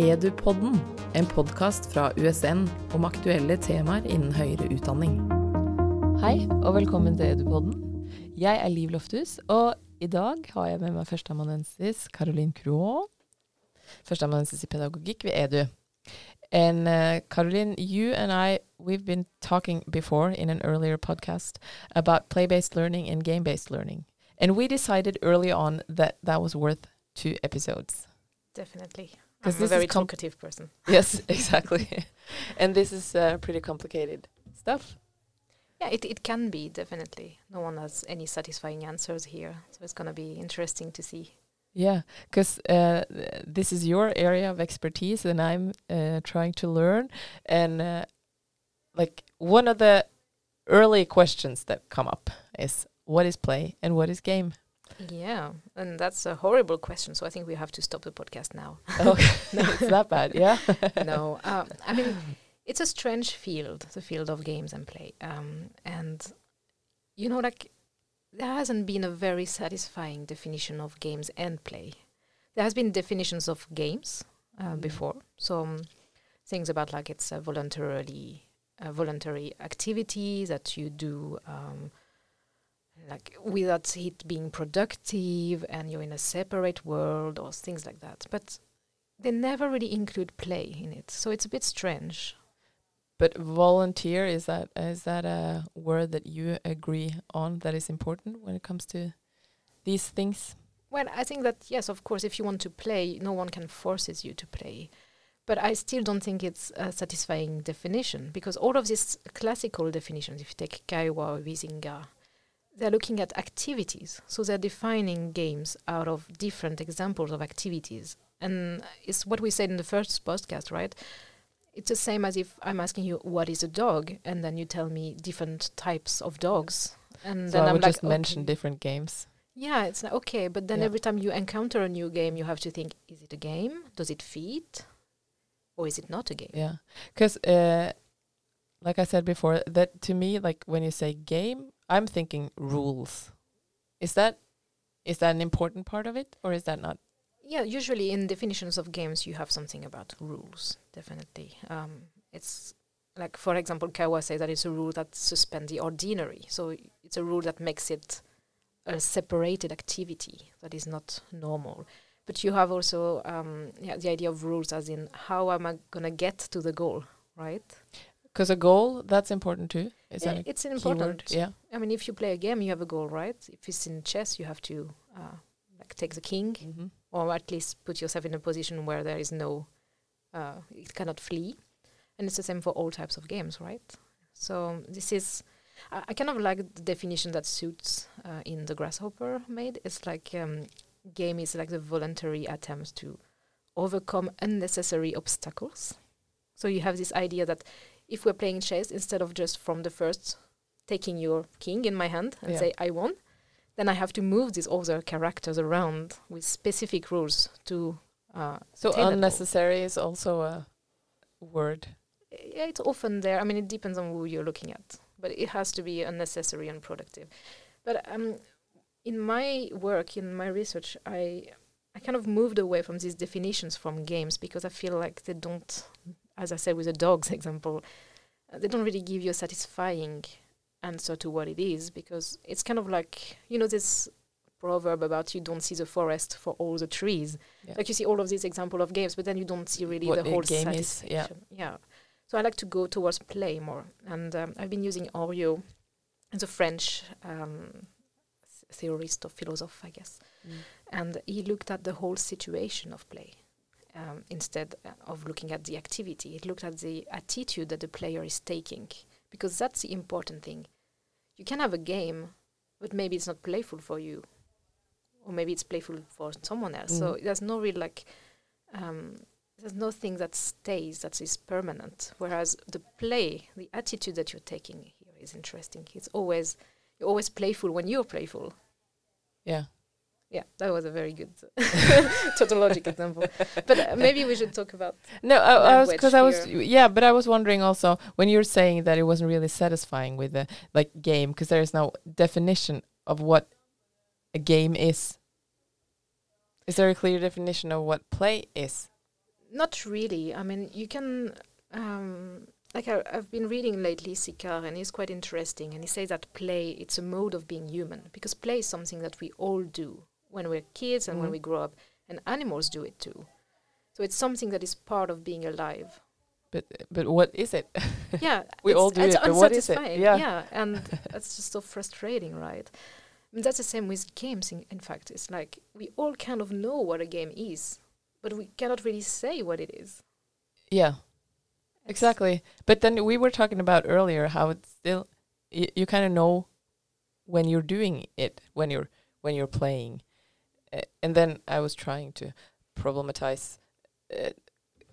Edupodden, en podkast fra USN om aktuelle temaer innen høyere utdanning. Hei, og velkommen til Edupodden. Jeg er Liv Lofthus, og i dag har jeg med meg førsteamanuensis Caroline Croix. Førsteamanuensis i pedagogikk ved EDU. And uh, Caroline, you and I, we've been talking before in an earlier podcast about play-based learning and game-based learning. And we decided early on that that was worth two episodes. Definitely. I'm a very talkative person. Yes, exactly. and this is uh, pretty complicated stuff. Yeah, it, it can be, definitely. No one has any satisfying answers here. So it's going to be interesting to see. Yeah, because uh, this is your area of expertise, and I'm uh, trying to learn. And uh, like one of the early questions that come up is what is play and what is game? Yeah, and that's a horrible question. So I think we have to stop the podcast now. okay, no, it's that bad. Yeah. no, um, I mean it's a strange field, the field of games and play, um, and you know, like there hasn't been a very satisfying definition of games and play. There has been definitions of games uh, mm. before, so um, things about like it's a voluntarily a voluntary activity that you do um, like without it being productive and you're in a separate world or things like that. But they never really include play in it, so it's a bit strange. But volunteer is that is that a word that you agree on that is important when it comes to these things? Well, I think that yes, of course, if you want to play, no one can forces you to play. But I still don't think it's a satisfying definition because all of these classical definitions, if you take Caillois or Huizinga, they're looking at activities. So they're defining games out of different examples of activities. And it's what we said in the first podcast, right? It's the same as if I'm asking you what is a dog, and then you tell me different types of dogs. And so then I I'm would like, just mention different games. Yeah, it's like, okay, but then Yeah. every time you encounter a new game, you have to think: Is it a game? Does it fit, or is it not a game? Yeah, because uh, like I said before, that to me, like when you say game, I'm thinking rules. Is that is that an important part of it, or is that not? Yeah, usually in definitions of games, you have something about rules. Definitely, um, it's like for example, Caillois says that it's a rule that suspends the ordinary. So it's a rule that makes it a separated activity that is not normal. But you have also um, yeah, the idea of rules, as in how am I gonna get to the goal, right? Because a goal that's important too. Is Yeah, it's keyword? important. Yeah. I mean, if you play a game, you have a goal, right? If it's in chess, you have to uh, like take the king, Mm-hmm. or at least put yourself in a position where there is no, uh, it cannot flee. And it's the same for all types of games, right? So this is, I, I kind of like the definition that Suits uh, in the grasshopper made. It's like um, game is like the voluntary attempts to overcome unnecessary obstacles. So you have this idea that if we're playing chess, instead of just from the first taking your king in my hand and Yeah. say I won, then I have to move these other characters around with specific rules to. Uh, So attain that goal. unnecessary is also a word. Yeah, it's often there. I mean, it depends on who you're looking at, but it has to be unnecessary and productive. But um, in my work, in my research, I I kind of moved away from these definitions from games because I feel like they don't, as I said with the dogs example, uh, they don't really give you a satisfying answer to what it is because it's kind of like you know this proverb about you don't see the forest for all the trees. Yeah. Like you see all of these example of games, but then you don't see really What the whole game is, yeah. yeah. So I like to go towards play more, and um, I've been using Henriot as a French um, theorist or philosopher, I guess, and he looked at the whole situation of play um, instead uh, of looking at the activity. It looked at the attitude that the player is taking because that's the important thing. You can have a game, but maybe it's not playful for you, or maybe it's playful for someone else. So Mhm. there's no real like. Um, there's nothing that stays that is permanent whereas the play the attitude that you're taking here is interesting it's always you're always playful when you're playful Yeah. Yeah that was a very good tautologic example but uh, maybe we should talk about No, I, I was because I was yeah, but I was wondering also when you're saying that it wasn't really satisfying with the like game because there is no definition of what a game is. Is there a clear definition of what play is? Not really. I mean, you can. Um, like I, I've been reading lately Sicart, and he's quite interesting. And he says that play it's a mode of being human because play is something that we all do when we're kids and when Mhm. we grow up, and animals do it too. So it's something that is part of being alive. But but what is it? yeah, We it's, all do it, but what is it? unsatisfying. Yeah. yeah, and that's just so frustrating, right? I mean, that's the same with games. In, in fact, it's like we all kind of know what a game is, but we cannot really say what it is. yeah, It's- exactly. But then we were talking about earlier how it's still y- you kind of know when you're doing it when you're when you're playing, uh, and then I was trying to problematize, uh,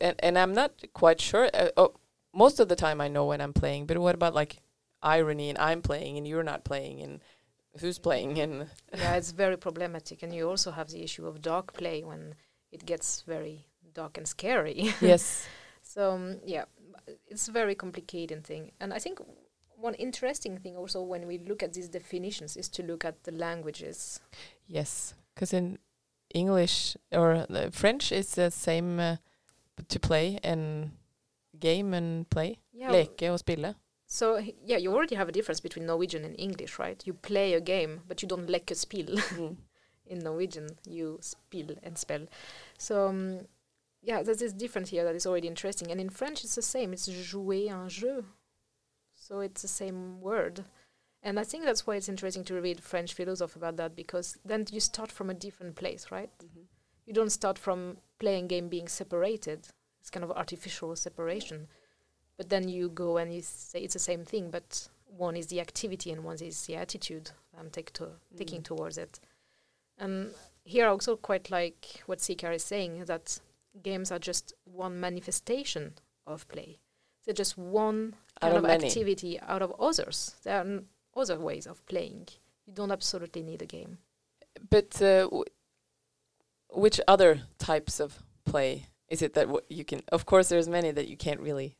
and and I'm not quite sure. Uh, oh, most of the time I know when I'm playing, but what about like irony and I'm playing and you're not playing and who's playing and yeah, it's very problematic, and you also have the issue of dark play when it gets very dark and scary. yes, So um, yeah, it's a very complicated thing, and I think one interesting thing also when we look at these definitions is to look at the languages. Yes, because in English or uh, French, it's the same uh, to play and game and play. Yeah. Leke og spille. So yeah, you already have a difference between Norwegian and English, right? You play a game, but you don't leke spill. In Norwegian, you spill and spell. So um, yeah, there's this difference here that is already interesting. And in French, it's the same. It's jouer un jeu. So it's the same word. And I think that's why it's interesting to read French philosophy about that because then you start from a different place, right? Mm-hmm. You don't start from playing game being separated. It's kind of artificial separation. But then you go and you say it's the same thing, but one is the activity and one is the attitude I'm take to, taking mm. towards it. And here I also quite like what Sicart is saying that games are just one manifestation of play. They're just one Out kind of of activity out of others. There are n- other ways of playing. You don't absolutely need a game. But uh, which other types of play is it that you can? Of course, there's many that you can't really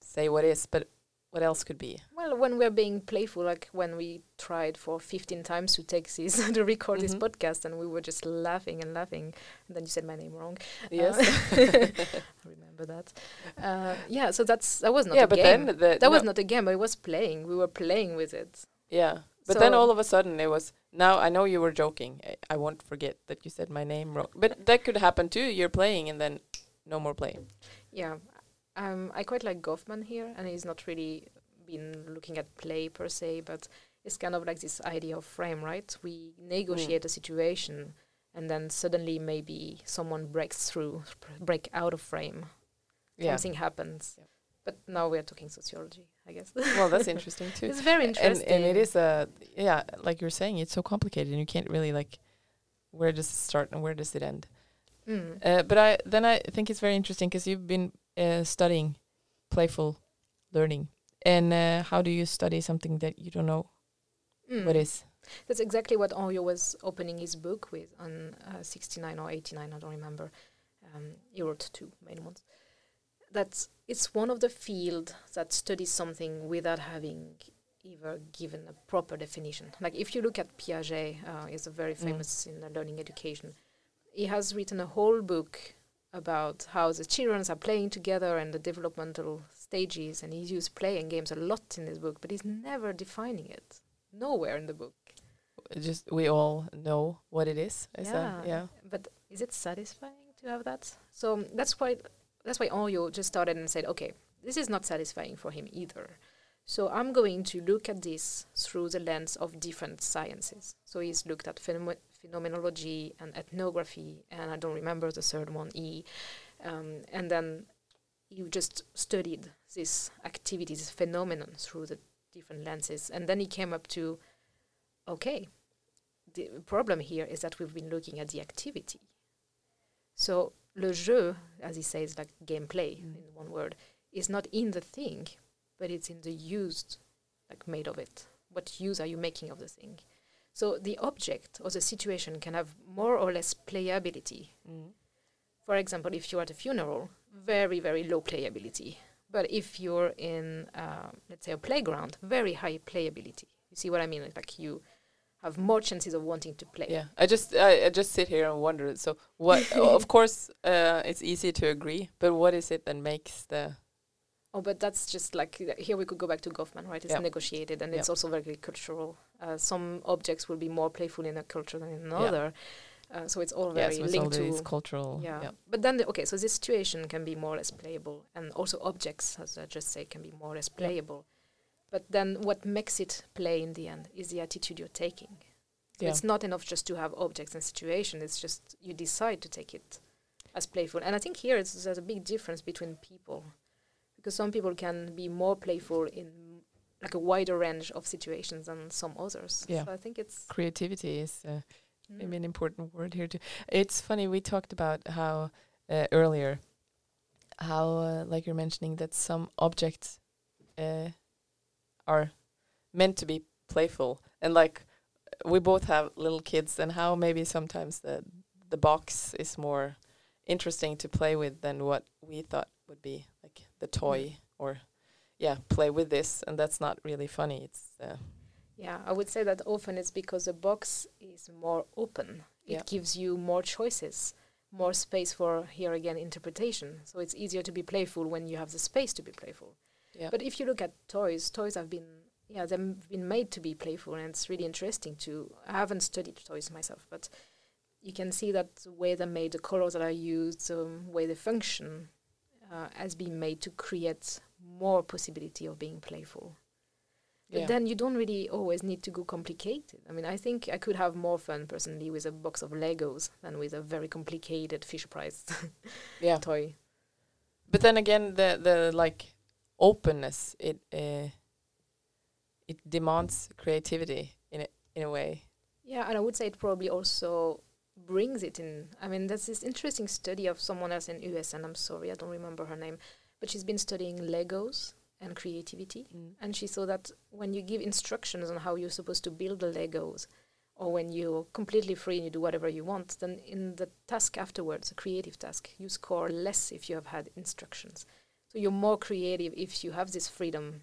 say what is, but what else could be? When we're being playful, like when we tried for 15 times to take this to record this Mhm. podcast, and we were just laughing and laughing, and then you said my name wrong. Yes. I remember that. Uh, yeah, so that's that was not yeah, a but game. then the, that was not a game. But it was playing. We were playing with it. yeah. But then all of a sudden it was. Now I know you were joking. I, I won't forget that you said my name wrong. But that could happen too. You're playing and then no more playing. Yeah, um, I quite like Goffman here, and he's not really been looking at play per se, but it's kind of like this idea of frame, right? We negotiate a situation, and then suddenly maybe someone breaks through, break out of frame. Yeah. Something happens. But now we're talking sociology, I guess. well, that's interesting too. it's very and interesting. and it is a yeah like you're saying it's so complicated and you can't really like where does it start and where does it end Mm. uh, but i then i think it's very interesting because you've been uh, studying playful learning and uh, how do you study something that you don't know Mm. what is That's exactly what Henriot was opening his book with on uh, 69 or 89, I don't remember. Um, he wrote two main ones. That's it's one of the field that studies something without having ever given a proper definition. Like if you look at Piaget, uh, he's a very Mm. famous in uh, learning education. He has written a whole book about how the children are playing together and the developmental stages, and he used play and games a lot in his book, but he's never defining it. Nowhere in the book. just we all know what it is is that Yeah. yeah But is it satisfying to have that? So um, that's why that's why Henriot just started and said, okay, this is not satisfying for him either. So I'm going to look at this through the lens of different sciences. So he's looked at phenom- phenomenology and ethnography, and I don't remember the third one, E. Um, and then he just studied this activity, this phenomenon through the different lenses. And then he came up to, okay, the problem here is that we've been looking at the activity. So le jeu, as he says, like gameplay Mm. in one word, is not in the thing, but it's in the used, like made of it. What use are you making of the thing? So the object or the situation can have more or less playability. mm. For example, if you're at a funeral, very, very low playability. But if you're in, uh, let's say, a playground, very high playability. You see what I mean? Like you have more chances of wanting to play. Yeah, I just I, I just sit here and wonder. So what? of course, uh, it's easy to agree, but what is it that makes the Oh, but that's just like here we could go back to Goffman, right? It's Yeah. negotiated and Yeah. it's also very cultural. Uh, some objects will be more playful in a culture than in another. Uh, so it's all yeah, very linked all to cultural yeah. yeah. But then the, okay, so this situation can be more or less playable, and also objects, as I just say, can be more or less playable. But then what makes it play in the end is the attitude you're taking. So Yeah. it's not enough just to have objects and situation. It's just you decide to take it as playful. And I think here it's, there's a big difference between people, because some people can be more playful in like a wider range of situations than some others. Yeah. So I think it's creativity is uh, maybe an important word here too. It's funny we talked about how uh, earlier how uh, like you're mentioning that some objects uh, are meant to be playful. And like we both have little kids and how maybe sometimes the the box is more interesting to play with than what we thought would be like the toy or yeah play with this and that's not really funny. It's uh, Yeah, I would say that often it's because the box is more open. Yeah. It gives you more choices, more space for here again interpretation. So it's easier to be playful when you have the space to be playful. yeah But if you look at toys, toys have been yeah, they've been made to be playful and it's really interesting to I haven't studied toys myself, but you can see that the way they're made, the colors that are used, the way they function uh, has been made to create more possibility of being playful. But yeah then you don't really always need to go complicated. I mean, I think I could have more fun personally with a box of Legos than with a very complicated Fisher Price yeah toy. but then again the the like openness it uh, it demands creativity in a, in a way Yeah, and I would say it probably also brings it in. I mean, there's this interesting study of someone else in US, and I'm sorry, I don't remember her name, but she's been studying Legos and creativity. And she saw that when you give instructions on how you're supposed to build the Legos, or when you're completely free and you do whatever you want, then in the task afterwards, a creative task, you score less if you have had instructions. So you're more creative if you have this freedom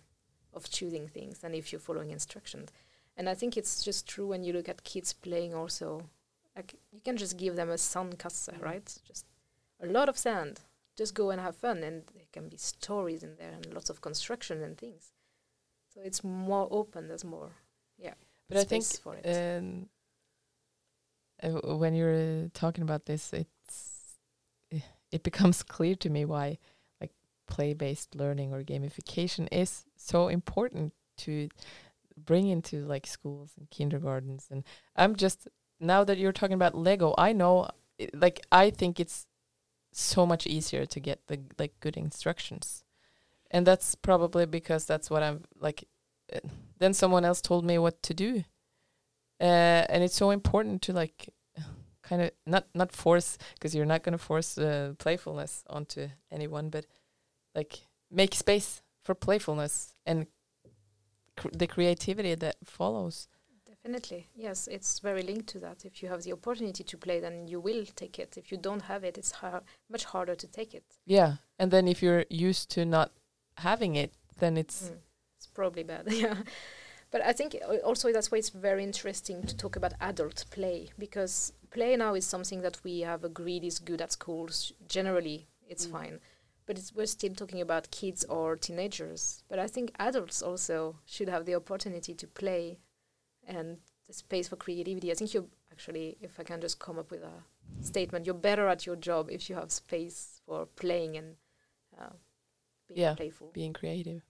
of choosing things than if you're following instructions. And I think it's just true when you look at kids playing also. Like you can just give them a sandkasse, Mhm. right? Just a lot of sand. Just go and have fun and there can be stories in there and lots of construction and things. So it's more open, there's more yeah but i think for it. um, uh, when you're talking about this it's eh, it becomes clear to me why like play based learning or gamification is so important to bring into like schools and kindergartens and i'm just now that you're talking about lego i know like i think it's so much easier to get the like good instructions. And that's probably because that's what i'm like uh, then someone else told me what to do. Uh, and it's so important to like kind of not not force because you're not going to force uh, playfulness onto anyone but like make space for playfulness and cr- the creativity that follows Definitely, yes, it's very linked to that. If you have the opportunity to play, then you will take it. If you don't have it, it's har- much harder to take it. yeah and then if you're used to not having it then it's Mm. It's probably bad, yeah. But I think uh, also that's why it's very interesting to talk about adult play because play now is something that we have agreed is good at schools. Generally, it's Mm. fine. But it's, we're still talking about kids or teenagers. But I think adults also should have the opportunity to play and the space for creativity. I think you're actually, if I can just come up with a statement, you're better at your job if you have space for playing and uh, being Yeah. playful. being creative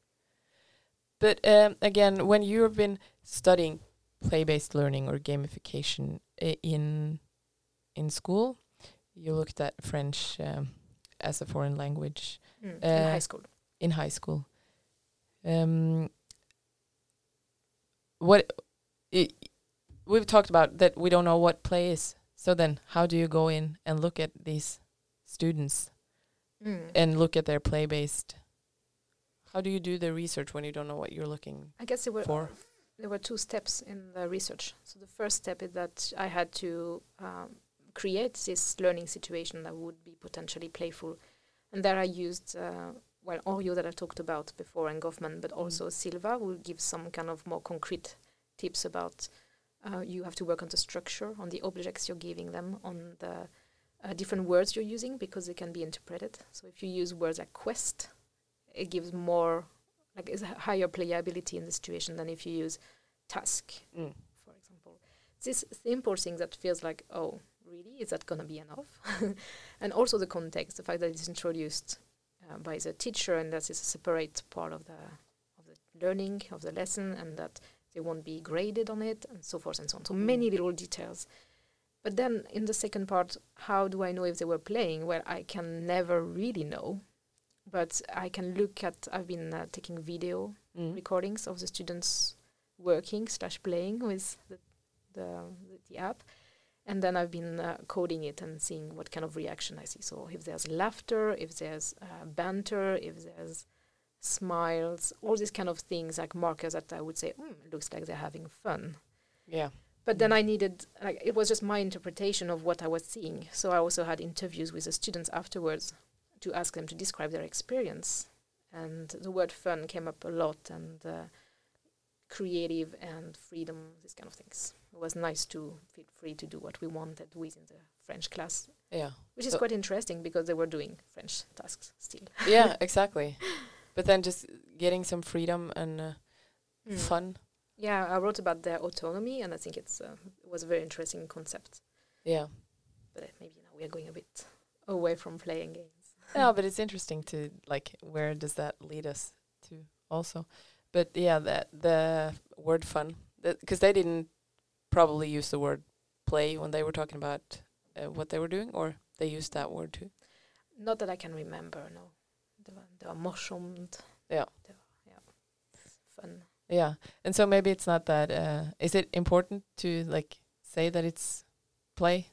but um, again when you've been studying play-based learning or gamification in in school you looked at french um, as a foreign language Mm, in Uh, high school. in high school. Um, what i we've talked about that we don't know what play is. So then, how do you go in and look at these students Mm. and look at their play based? How do you do the research when you don't know what you're looking I guess there were for? there were two steps in the research. So the first step is that I had to um, create this learning situation that would be potentially playful, and there I used uh, well Henriot that I talked about before and Goffman, but also Silva will give some kind of more concrete tips about Uh, you have to work on the structure, on the objects you're giving them, on the uh, different words you're using because they can be interpreted. So if you use words like quest, it gives more, like, it's a higher playability in the situation than if you use task, Mm. for example. This simple thing that feels like, oh, really? Is that going to be enough? and also the context, the fact that it's introduced uh, by the teacher and that it's a separate part of the of the learning of the lesson, and that they won't be graded on it, and so forth and so on. So Mm. many little details. But then in the second part, how do I know if they were playing? Well, I can never really know, but I can look at. I've been uh, taking video Mm. recordings of the students working slash playing with the, the the app, and then I've been uh, coding it and seeing what kind of reaction I see. So if there's laughter, if there's uh, banter, if there's smiles, all these kind of things like markers that I would say, mm, looks like they're having fun. Yeah. But then. I needed, like, it was just my interpretation of what I was seeing. So I also had interviews with the students afterwards to ask them to describe their experience. And the word fun came up a lot, and uh, creative and freedom, these kind of things. It was nice to feel free to do what we wanted within the French class, Yeah. which is So- quite interesting because they were doing French tasks still. yeah, exactly. But then just getting some freedom and uh, Mm. fun. Yeah, I wrote about their autonomy, and I think it's uh, it was a very interesting concept. Yeah. But maybe now we are going a bit away from playing games. yeah, but it's interesting to like where does that lead us to also. But yeah, that the word fun because they didn't probably use the word play when they were talking about uh, what they were doing, or they used that word too. Not that I can remember, no. Det var, det var morsomt. Det var, ja. Fun. Yeah, and so maybe it's not that. Uh, is it important to like say that it's play?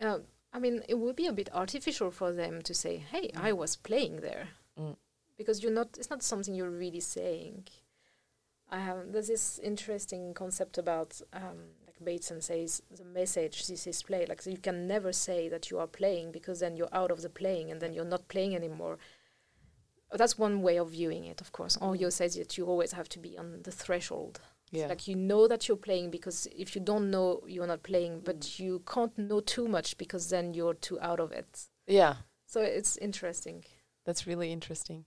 Uh, I mean, it would be a bit artificial for them to say, "Hey, I Mm. was playing there," Mm. because you're not. It's not something you're really saying. I have. There's this interesting concept about um, like Bateson says the message this is play. Like you can never say that you are playing because then you're out of the playing and then you're not playing anymore. That's one way of viewing it, of course. Henriot says that you always have to be on the threshold. Yeah. Like you know that you're playing because if you don't know, you're not playing, but Mm. you can't know too much because then you're too out of it. yeah, So it's interesting. that's really interesting.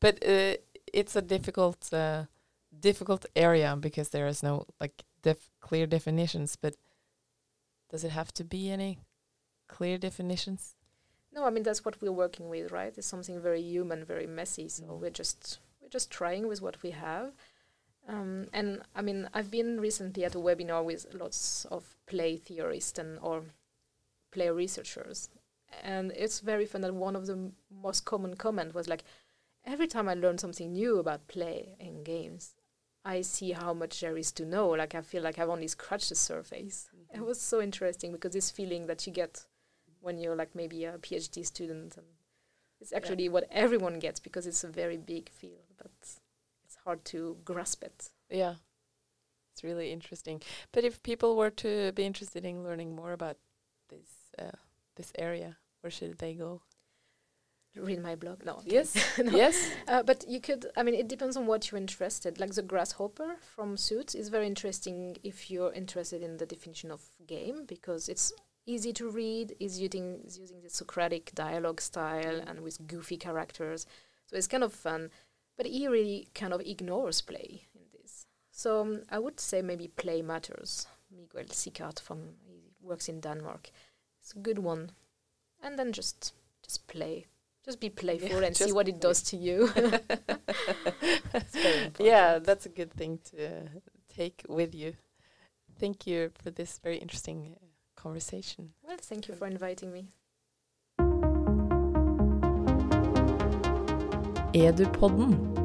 But uh, it's a difficult, uh, difficult area because there is no like def- clear definitions. But does it have to be any clear definitions? No, I mean that's what we're working with, right? It's something very human, very messy. So Mm. we're just we're just trying with what we have. Um, and I mean, I've been recently at a webinar with lots of play theorists and or play researchers, and it's very fun. And one of the m- most common comment was like, every time I learn something new about play in games, I see how much there is to know. Like I feel like I've only scratched the surface. It was so interesting because this feeling that you get when you're like maybe a PhD student, and it's actually what everyone gets because it's a very big field, but it's hard to grasp it. Yeah, it's really interesting. But if people were to be interested in learning more about this uh, this area, where should they go? Read my blog. No. Yes. No. yes. Uh, but you could, I mean, it depends on what you're interested. Like the grasshopper from Suits is very interesting if you're interested in the definition of game because it's easy to read, is using is using the Socratic dialogue style and with goofy characters. So it's kind of fun. But he really kind of ignores play in this. So um, I would say maybe Play Matters. Miguel Sicart from he works in Denmark. It's a good one. And then just just play. Just be playful and see what it play. does to you. yeah, that's a good thing to uh, take with you. Thank you for this very interesting uh, conversation. Well, thank you for inviting me. Edupodden